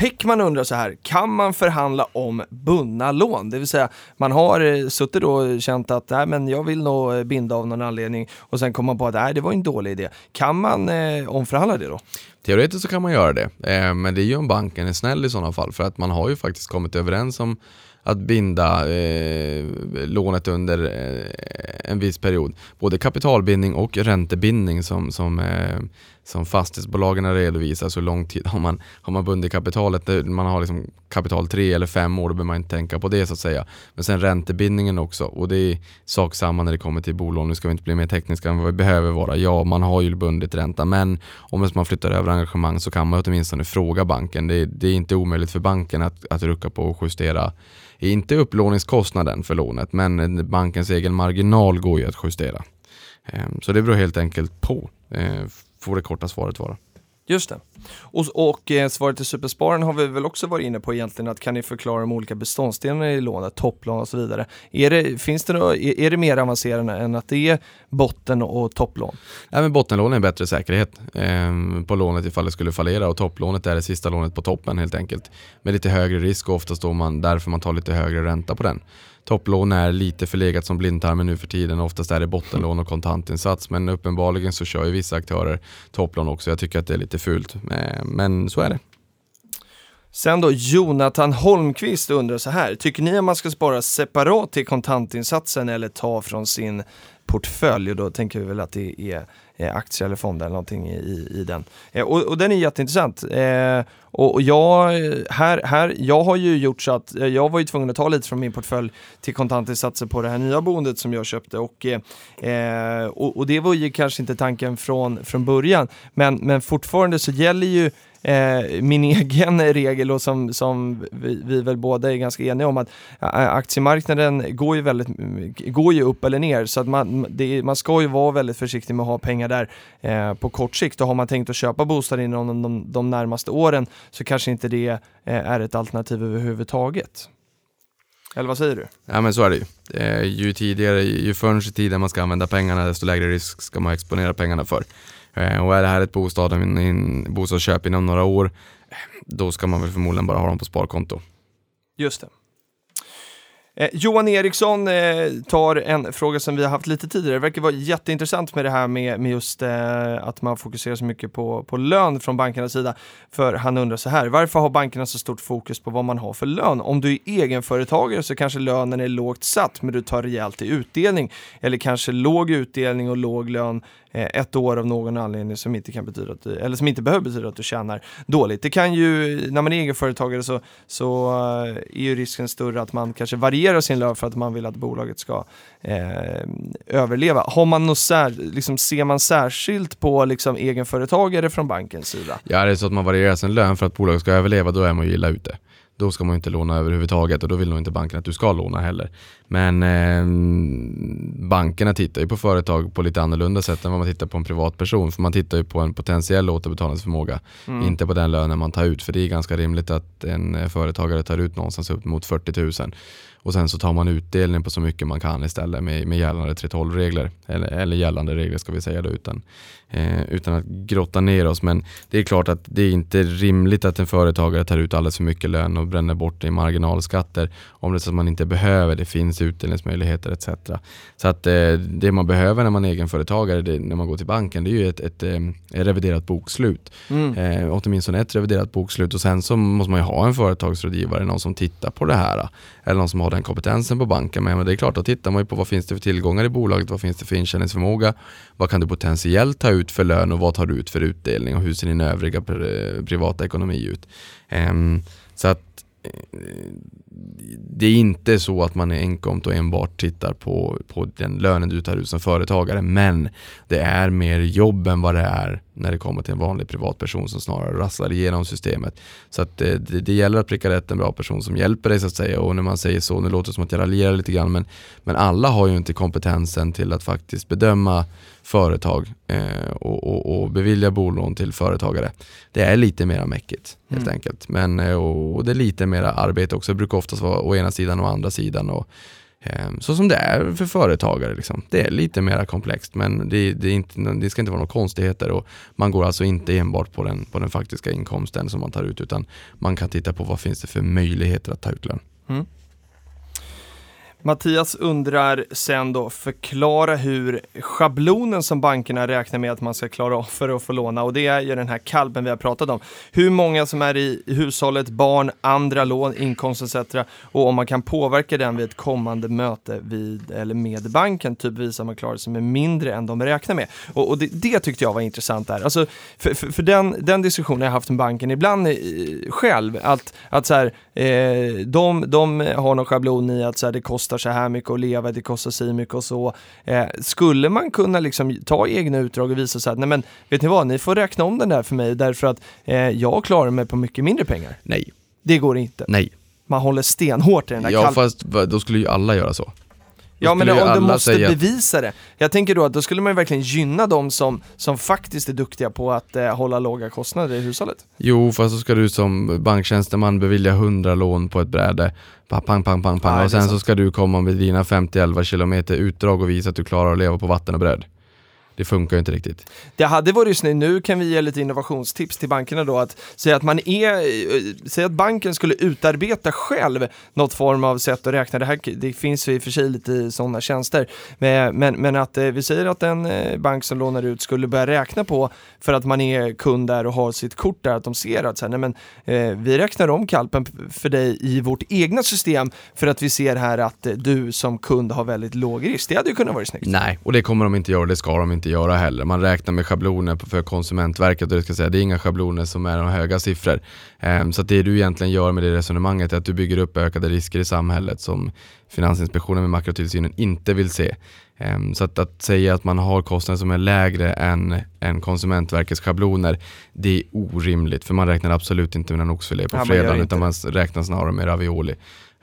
Peckman undrar så här, kan man förhandla om bundna lån? Det vill säga, man har eh, suttit och känt att nej, men jag vill nog eh, binda av någon anledning och sen kommer man på att nej, det var en dålig idé. Kan man eh, omförhandla det då? Teoretiskt så kan man göra det, eh, men det är ju om banken är snäll i sådana fall för att man har ju faktiskt kommit överens om att binda eh, lånet under eh, en viss period. Både kapitalbindning och räntebindning som, som, eh, som fastighetsbolagen redovisar så lång tid har man, har man bundit kapitalet. Man har liksom kapital tre eller fem år, då behöver man inte tänka på det så att säga. Men sen räntebindningen också och det är sak samma när det kommer till bolån. Nu ska vi inte bli mer tekniska än vad vi behöver vara. Ja, man har ju bundit ränta men om man flyttar över engagemang så kan man åtminstone fråga banken. Det, det är inte omöjligt för banken att, att rucka på och justera inte upplåningskostnaden för lånet, men bankens egen marginal går ju att justera. Ehm, så det beror helt enkelt på, ehm, får det korta svaret vara. Just det. Och, och eh, svaret till Superspararen har vi väl också varit inne på egentligen att kan ni förklara de olika beståndsdelarna i lånet, topplån och så vidare. Är det, finns det då, är, är det mer avancerat än att det är botten och topplån? Nej, men bottenlån är en bättre säkerhet eh, på lånet ifall det skulle fallera och topplånet är det sista lånet på toppen helt enkelt. Med lite högre risk och oftast då man, därför man tar lite högre ränta på den. Topplån är lite förlegat som blindtarmen nu för tiden. Oftast är det bottenlån och kontantinsats. Men uppenbarligen så kör ju vissa aktörer topplån också. Jag tycker att det är lite fult. Eh, men så är det. Sen då Jonathan Holmqvist undrar så här. Tycker ni att man ska spara separat till kontantinsatsen eller ta från sin portfölj? Och då tänker vi väl att det är Eh, aktier eller fonder eller någonting i, i den. Eh, och, och, den är jätteintressant. Eh, och, och jag, här, här, jag har ju gjort så att eh, jag var ju tvungen att ta lite från min portfölj till kontantinsatser på det här nya boendet som jag köpte och, eh, eh, och, och, det var ju kanske inte tanken från, från början. Men, men fortfarande så gäller ju eh, min egen regel och som, som vi, vi väl båda är ganska eniga om att eh, aktiemarknaden går ju, väldigt, mm, går ju upp eller ner så att man, det, man ska ju vara väldigt försiktig med att ha pengar där eh, på kort sikt och har man tänkt att köpa bostad inom de, de, de närmaste åren så kanske inte det eh, är ett alternativ överhuvudtaget. Eller vad säger du? Ja men så är det ju. Eh, ju tidigare, ju förrän i tiden man ska använda pengarna desto lägre risk ska man exponera pengarna för. Eh, och är det här ett bostad, en bostadsköp inom några år, eh, då ska man väl förmodligen bara ha dem på sparkonto. Just det. Eh, Johan Eriksson eh, tar en fråga som vi har haft lite tidigare. Det verkar vara jätteintressant med det här med, med just eh, att man fokuserar så mycket på, på lön från bankernas sida. För han undrar så här, varför har bankerna så stort fokus på vad man har för lön? Om du är egenföretagare så kanske lönen är lågt satt men du tar rejält i utdelning. Eller kanske låg utdelning och låg lön Eh, ett år av någon anledning som inte kan betyda att du, eller som inte behöver betyda att du tjänar dåligt. Det kan ju, när man är egenföretagare så, så eh, är ju risken större att man kanske varierar sin lön för att man vill att bolaget ska eh, överleva. Har man något sär, liksom, ser man särskilt på liksom, egenföretagare från bankens sida? Ja, det är så att man varierar sin lön för att bolaget ska överleva, då är man ju illa ute då ska man inte låna överhuvudtaget och då vill nog inte banken att du ska låna heller. Men eh, bankerna tittar ju på företag på lite annorlunda sätt än vad man tittar på en privatperson. För man tittar ju på en potentiell återbetalningsförmåga, mm. inte på den lönen man tar ut. För det är ganska rimligt att en eh, företagare tar ut någonstans upp mot 40 000 och sen så tar man utdelning på så mycket man kan istället med, med gällande 3.12-regler. Eller, eller gällande regler ska vi säga då, utan, eh, utan att grotta ner oss. Men det är klart att det är inte rimligt att en företagare tar ut alldeles för mycket lön och bränner bort det i marginalskatter. Om det är så att man inte behöver, det finns utdelningsmöjligheter etc. Så att eh, det man behöver när man är egenföretagare, det, när man går till banken, det är ju ett, ett, ett eh, reviderat bokslut. Mm. Eh, åtminstone ett reviderat bokslut och sen så måste man ju ha en företagsrådgivare, någon som tittar på det här. Eller någon som har den kompetensen på banken. Men det är klart, då tittar man ju på vad finns det för tillgångar i bolaget, vad finns det för intjäningsförmåga, vad kan du potentiellt ta ut för lön och vad tar du ut för utdelning och hur ser din övriga privata ekonomi ut. Ehm, så att eh, det är inte så att man är enkomt och enbart tittar på, på den lönen du tar ut som företagare men det är mer jobb än vad det är när det kommer till en vanlig privatperson som snarare rasslar igenom systemet. Så att det, det, det gäller att pricka rätt en bra person som hjälper dig så att säga och när man säger så, nu låter det som att jag raljerar lite grann men, men alla har ju inte kompetensen till att faktiskt bedöma företag eh, och, och, och, bevilja bolån till företagare. Det är lite mer mäckigt helt mm. enkelt. Men, eh, och, och, det är lite mer arbete också. Det brukar oftast vara å ena sidan och andra sidan. Och, eh, Ehm, så som det är för företagare. Liksom. Det är lite mer komplext men det, det, inte, det, ska inte vara några konstigheter. Och man går alltså inte enbart på den, på den faktiska inkomsten som man tar ut utan man kan titta på vad finns det för möjligheter att ta ut lön. Mm. Mattias undrar sen då, förklara hur schablonen som bankerna räknar med att man ska klara av för att få låna och det är ju den här kalben vi har pratat om. Hur många som är i hushållet, barn, andra lån, inkomst etc. Och om man kan påverka den vid ett kommande möte vid, eller med banken, typ visa man klarar sig med mindre än de räknar med. Och, och det, det, tyckte jag var intressant där. Alltså, för, för, för den, den diskussionen jag haft med banken ibland eh, själv, att, att så här, eh, de, de har någon schablon i att så här, det kostar kostar så här mycket att leva, det kostar så mycket och så. Eh, skulle man kunna liksom ta egna utdrag och visa så här, nej men vet ni vad, ni får räkna om den där för mig därför att eh, jag klarar mig på mycket mindre pengar. Nej. Det går inte. Nej. Man håller stenhårt i den där Ja, fast då skulle ju alla göra så. Ja men om du måste bevisa det. Jag tänker då att då skulle man verkligen gynna de som, som faktiskt är duktiga på att eh, hålla låga kostnader i hushållet. Jo, fast så ska du som banktjänsteman bevilja 100 lån på ett bräde. Pang, pang, pang, pang. Ja, och sen så ska du komma med dina 50-11 kilometer utdrag och visa att du klarar att leva på vatten och bröd det funkar ju inte riktigt. Det hade varit snyggt, nu kan vi ge lite innovationstips till bankerna då, att säga att man är, eh, säg att banken skulle utarbeta själv något form av sätt att räkna, det här det finns ju i och för sig lite sådana tjänster, men, men, men att eh, vi säger att en eh, bank som lånar ut skulle börja räkna på, för att man är kund där och har sitt kort där, att de ser att så här, nej men, eh, vi räknar om kalpen för dig i vårt egna system för att vi ser här att eh, du som kund har väldigt låg risk. Det hade ju kunnat vara snyggt. Nej, och det kommer de inte göra, det ska de inte göra heller. Man räknar med schabloner för Konsumentverket och det ska säga, det är inga schabloner som är de höga siffror. Um, så det du egentligen gör med det resonemanget är att du bygger upp ökade risker i samhället som Finansinspektionen med makrotillsynen inte vill se. Um, så att, att, säga att man har kostnader som är lägre än, än Konsumentverkets schabloner, det är orimligt för man räknar absolut inte med en oxfilé på ja, fredagen utan man räknar snarare med ravioli.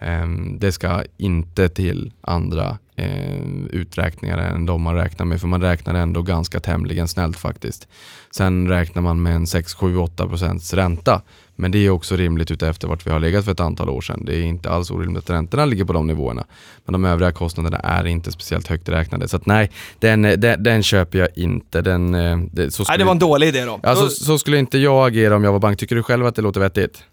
Um, det ska inte till andra eh, uträkningar än de man räknar med, för man räknar ändå ganska tämligen snällt faktiskt. Sen räknar man med en 6, 7, 8 procents ränta. Men det är också rimligt utefter vart vi har legat för ett antal år sedan. Det är inte alls orimligt att räntorna ligger på de nivåerna. Men de övriga kostnaderna är inte speciellt högt räknade. Så att nej, den, den, den köper jag inte. Den, eh, det, så nej, det var en dålig idé då. Ja, så, så, skulle inte jag agera om jag var bank. Tycker du själv att det låter vettigt?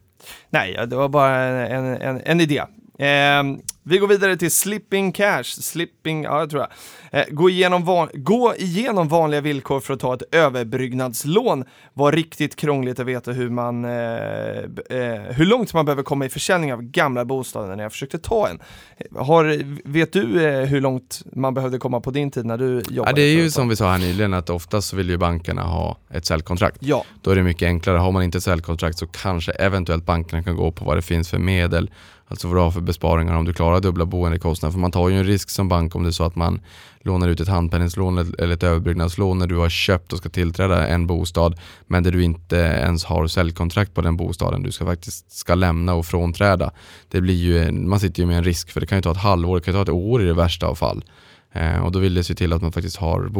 Nej, det var bara en, en, en idé. Eh, vi går vidare till Slipping Cash. Slipping, ja, jag tror jag. Eh, gå, igenom van, gå igenom vanliga villkor för att ta ett överbryggnadslån var riktigt krångligt att veta hur, man, eh, eh, hur långt man behöver komma i försäljning av gamla bostäder när jag försökte ta en. Har, vet du eh, hur långt man behövde komma på din tid när du jobbade? Ja, det är ju som vi sa här nyligen att oftast vill ju bankerna ha ett säljkontrakt. Ja. Då är det mycket enklare. Har man inte ett säljkontrakt så kanske eventuellt bankerna kan gå på vad det finns för medel Alltså vad du har för besparingar om du klarar dubbla boendekostnader. För man tar ju en risk som bank om det är så att man lånar ut ett handpenningslån eller ett överbyggnadslån när du har köpt och ska tillträda en bostad men där du inte ens har säljkontrakt på den bostaden du ska faktiskt ska lämna och frånträda. Det blir ju, man sitter ju med en risk för det kan ju ta ett halvår, det kan ta ett år i det värsta av fall. Eh, och då vill det se till att man faktiskt har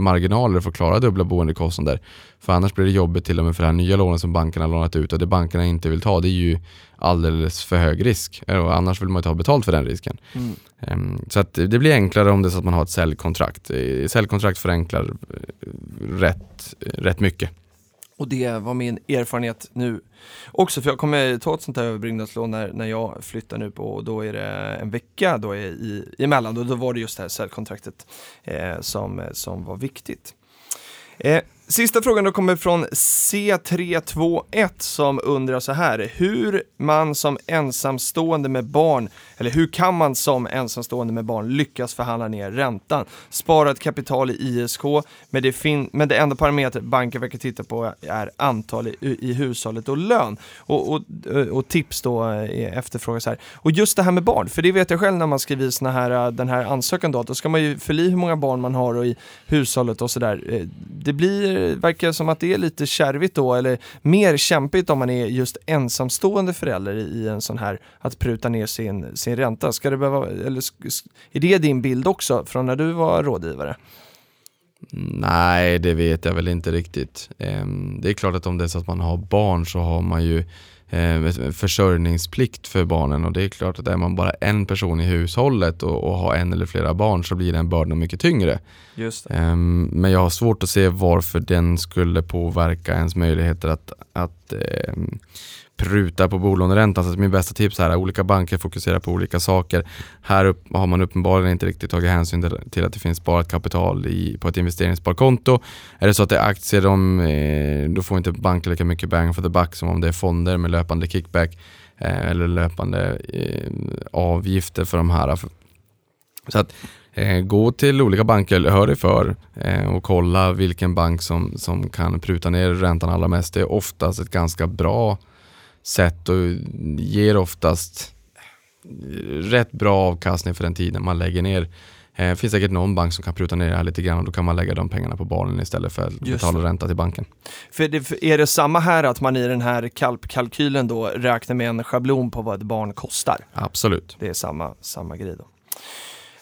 marginaler för att klara dubbla boendekostnader. För annars blir det jobbigt till och med för det här nya lånet som bankerna har lånat ut och det bankerna inte vill ta det är ju alldeles för hög risk. Eh, och annars vill man ju ta betalt för den risken. Mm. Eh, så att det blir enklare om det är så att man har ett säljkontrakt. Eh, säljkontrakt förenklar rätt, rätt mycket. Och det var min erfarenhet nu också, för jag kommer ta ett sånt här överbyggnadslån när, när jag flyttar nu på, och då är det en vecka då är i, emellan, och då var det just det här säljkontraktet eh, som, som var viktigt. Eh, Sista frågan då kommer från C321 som undrar så här, hur man som ensamstående med barn, eller hur kan man som ensamstående med barn lyckas förhandla ner räntan? Spara ett kapital i ISK, men det, fin- men det enda parameter banken verkar titta på är antal i, i hushållet och lön. Och, och, och tips då eh, är efterfrågas här. Och just det här med barn, för det vet jag själv när man skriver såna här, eh, den här ansökan då, då ska man ju fylla i hur många barn man har och i hushållet och sådär. Eh, det blir Eh, verkar som att det är lite kärvigt då, eller mer kämpigt om man är just ensamstående förälder i en sån här, att pruta ner sin, sin ränta. Ska det behöva, eller, är det din bild också från när du var rådgivare? Nej, det vet jag väl inte riktigt. Ehm, det är klart att om det är så att man har barn så har man ju eh, försörjningsplikt för barnen och det är klart att är man bara en person i hushållet och, och har en eller flera barn så blir den bördan mycket tyngre. Just um, men jag har svårt att se varför den skulle påverka ens möjligheter att, att um, pruta på bolåneräntan. Så min bästa tips här är olika banker fokuserar på olika saker. Här upp, har man uppenbarligen inte riktigt tagit hänsyn till, att det finns sparat kapital i, på ett investeringssparkonto. Är det så att det är aktier, de, eh, då får inte banken lika mycket bang for the buck som om det är fonder med löpande kickback eh, eller löpande eh, avgifter för de här. Så att eh, gå till olika banker, hör dig för eh, och kolla vilken bank som, som kan pruta ner räntan allra mest. Det är oftast ett ganska bra sätt och ger oftast rätt bra avkastning för den tiden man lägger ner. Det eh, finns säkert någon bank som kan pruta ner det här lite grann och då kan man lägga de pengarna på barnen istället för att betala ränta till banken. För, det, för är det samma här att man i den här kalkylen då räknar med en schablon på vad ett barn kostar? Absolut. Det är samma, samma grej då.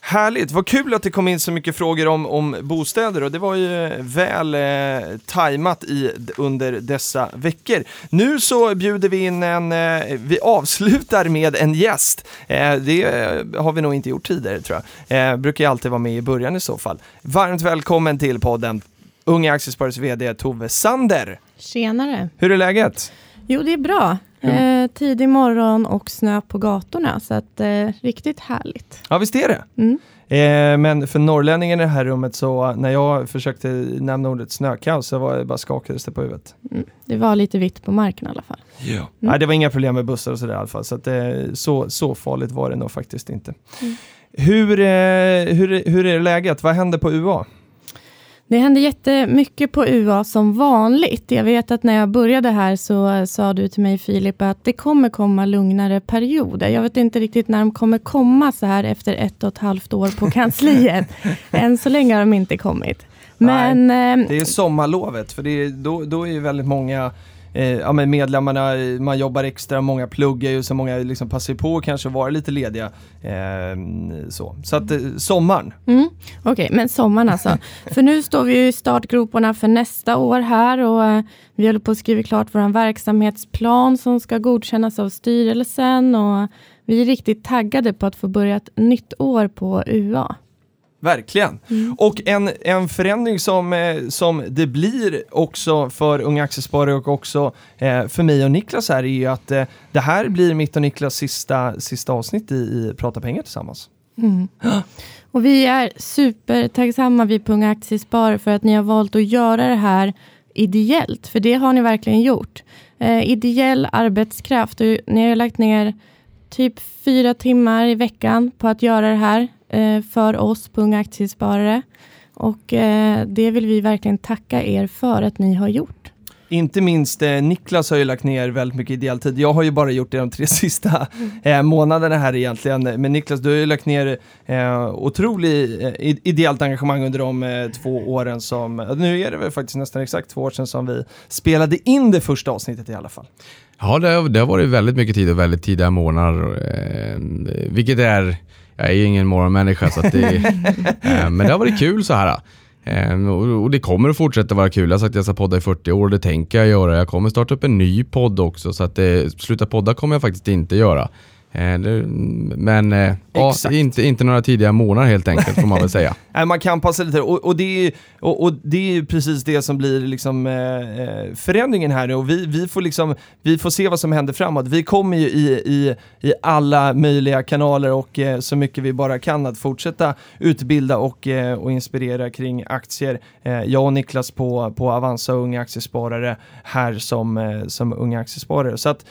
Härligt, vad kul att det kom in så mycket frågor om, om bostäder och det var ju väl eh, tajmat i, under dessa veckor. Nu så bjuder vi in en, eh, vi avslutar med en gäst. Eh, det har vi nog inte gjort tidigare tror jag. Eh, brukar ju alltid vara med i början i så fall. Varmt välkommen till podden Unga Aktiesparares VD Tove Sander. Tjenare. Hur är läget? Jo, det är bra. Mm. Eh, tidig morgon och snö på gatorna, så att, eh, riktigt härligt. Ja, visst är det. Mm. Eh, men för norrlänningen i det här rummet så när jag försökte nämna ordet snökaos så var det bara skakades det på huvudet. Mm. Det var lite vitt på marken i alla fall. Ja. Mm. Nej, det var inga problem med bussar och sådär i alla fall. Så, att, eh, så, så farligt var det nog faktiskt inte. Mm. Hur, eh, hur, hur är läget? Vad händer på UA? Det händer jättemycket på UA som vanligt. Jag vet att när jag började här så sa du till mig Filip att det kommer komma lugnare perioder. Jag vet inte riktigt när de kommer komma så här efter ett och ett halvt år på kansliet. Än så länge har de inte kommit. Men, Nej, det är sommarlovet, för är, då, då är väldigt många eh, ja, men medlemmarna, man jobbar extra, många pluggar ju så många liksom passar på att kanske vara lite lediga. Eh, så så att eh, sommaren. Mm, Okej, okay, men sommaren alltså. för nu står vi i startgroparna för nästa år här och eh, vi håller på att skriva klart vår verksamhetsplan som ska godkännas av styrelsen och vi är riktigt taggade på att få börja ett nytt år på UA. Verkligen. Mm. Och en, en förändring som, eh, som det blir också för Unga Aktiesparare och också eh, för mig och Niklas här är ju att eh, det här blir mitt och Niklas sista, sista avsnitt i, i Prata pengar tillsammans. Mm. Och vi är supertacksamma vi på Unga Aktiesparare för att ni har valt att göra det här ideellt, för det har ni verkligen gjort. Eh, ideell arbetskraft och ni har lagt ner typ fyra timmar i veckan på att göra det här för oss på Unga Aktiesparare. Och eh, det vill vi verkligen tacka er för att ni har gjort. Inte minst eh, Niklas har ju lagt ner väldigt mycket ideell tid. Jag har ju bara gjort det de tre sista eh, månaderna här egentligen. Men Niklas, du har ju lagt ner eh, otroligt eh, ideellt engagemang under de eh, två åren som, nu är det väl faktiskt nästan exakt två år sedan som vi spelade in det första avsnittet i alla fall. Ja, det har, det har varit väldigt mycket tid och väldigt tidiga månader, eh, vilket är jag är ju ingen morgonmänniska så det, eh, men det har varit kul så här. Eh, och det kommer att fortsätta vara kul. Jag har sagt att jag ska podda i 40 år och det tänker jag göra. Jag kommer starta upp en ny podd också så att det, sluta podda kommer jag faktiskt inte göra. Eh, men eh, ja, inte, inte några tidiga månader helt enkelt får man väl säga. Nej, man kan passa lite och, och, det är, och, och det är precis det som blir liksom, eh, eh, förändringen här nu och vi, vi, får liksom, vi får se vad som händer framåt. Vi kommer ju i, i, i alla möjliga kanaler och eh, så mycket vi bara kan att fortsätta utbilda och, eh, och inspirera kring aktier. Jag och Niklas på, på Avanza Unga Aktiesparare här som, som unga aktiesparare. Så att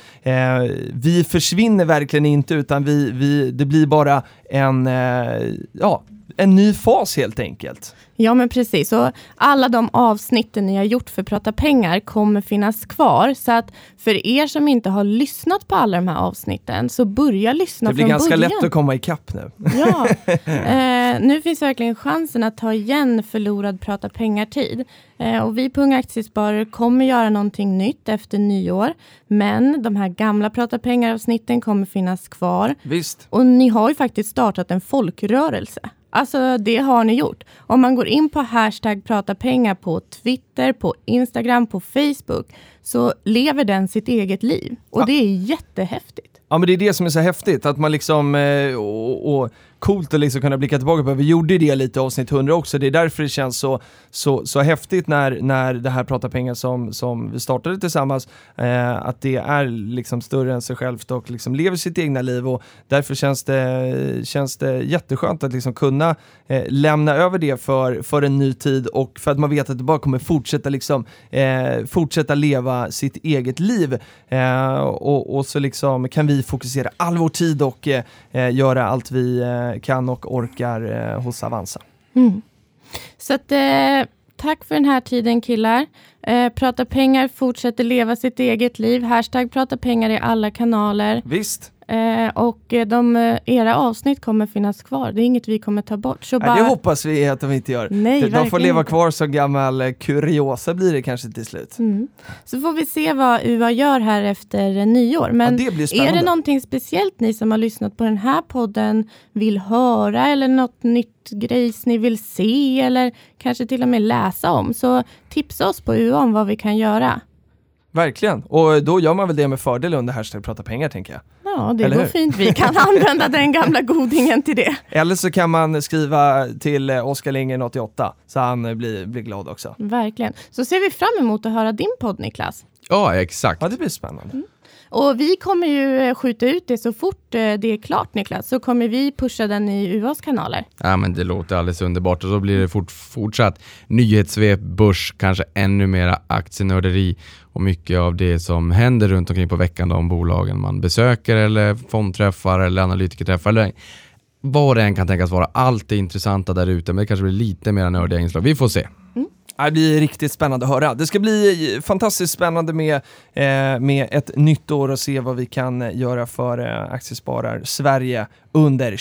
vi försvinner verkligen inte utan vi, vi, det blir bara en, eh, ja, en ny fas helt enkelt. Ja, men precis. Och alla de avsnitten ni har gjort för Prata pengar kommer finnas kvar. Så att för er som inte har lyssnat på alla de här avsnitten, så börja lyssna Det blir från ganska början. lätt att komma ikapp nu. Ja, eh, nu finns verkligen chansen att ta igen förlorad Prata pengar-tid. Eh, och vi på Unga Aktiesparare kommer göra någonting nytt efter nyår. Men de här gamla Prata pengar-avsnitten kommer finnas kvar. Visst. Och ni har ju faktiskt startat en folkrörelse. Alltså det har ni gjort. Om man går in på hashtag prata pengar på Twitter, på Instagram, på Facebook så lever den sitt eget liv. Och Ja. det är jättehäftigt. Ja men det är det som är så häftigt, att man liksom, eh, och, och coolt att liksom kunna blicka tillbaka på. Vi gjorde det lite i avsnitt 100 också, det är därför det känns så, så, så häftigt när, när det här Prata pengar som, som vi startade tillsammans, eh, att det är liksom större än sig självt och liksom lever sitt egna liv. Och därför känns det, känns det jätteskönt att liksom kunna eh, lämna över det för, för en ny tid och för att man vet att det bara kommer fortsätta liksom, eh, fortsätta leva sitt eget liv. Eh, och, och så liksom kan vi fokusera all vår tid och eh, eh göra allt vi eh, kan och orkar eh, hos Avanza. Mm. Så att, eh, tack för den här tiden killar. Eh, prata pengar fortsätter leva sitt eget liv. Hashtag prata pengar i alla kanaler. Visst, Eh, och eh, de, eh, era avsnitt kommer finnas kvar. Det är inget vi kommer ta bort. Så ja, bara, det hoppas vi att de inte gör. Nej, de får verkligen leva kvar som gammal eh, kuriosa blir det kanske till slut. Mm. Så får vi se vad UA gör här efter nyår. Men ja, det är det någonting speciellt ni som har lyssnat på den här podden vill höra eller något nytt grejs ni vill se eller kanske till och med läsa om så tipsa oss på UA om vad vi kan göra. Verkligen, och då gör man väl det med fördel under hashtag prata pengar tänker jag. Ja, det Eller går hur? fint. Vi kan använda den gamla godingen till det. Eller så kan man skriva till eh, Oskar Lindgren 88 så han eh, blir, blir glad också. Verkligen. Så ser vi fram emot att höra din podd Niklas. Ja, exakt. Ja, det blir spännande. Och vi kommer ju eh, skjuta ut det så fort eh, det är klart Niklas, så kommer vi pusha den i UAs kanaler. Ja, men det låter alldeles underbart och så blir det fort, fortsatt nyhetssvep, börs, kanske ännu mera aktienörderi och mycket av det som händer runt omkring på veckan, de bolagen man besöker eller fondträffar eller analytikerträffar eller vad det än kan tänkas vara. Allt är intressanta där ute, men det kanske blir lite mer nördiga inslag. Vi får se. Ja, Det blir riktigt spännande att höra. Det ska bli fantastiskt spännande med, eh, med ett nytt år och se vad vi kan eh, göra för eh, Aktiesparar Sverige under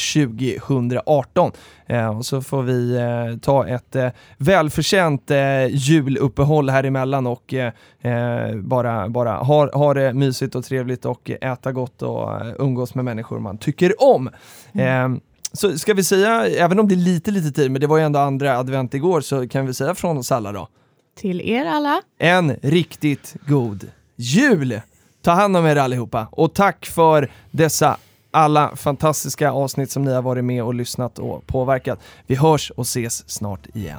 2018. Eh, och så får vi eh, ta ett eh, välförtjänt eh, juluppehåll här emellan och eh, eh, bara, bara ha, ha det mysigt och trevligt och äta gott och eh, umgås med människor man tycker om. Eh, så ska vi säga, även om det är lite lite tid, men det var ju ändå andra advent igår, så kan vi säga från oss alla då. Till er alla. En riktigt god jul! Ta hand om er allihopa och tack för dessa alla fantastiska avsnitt som ni har varit med och lyssnat och påverkat. Vi hörs och ses snart igen.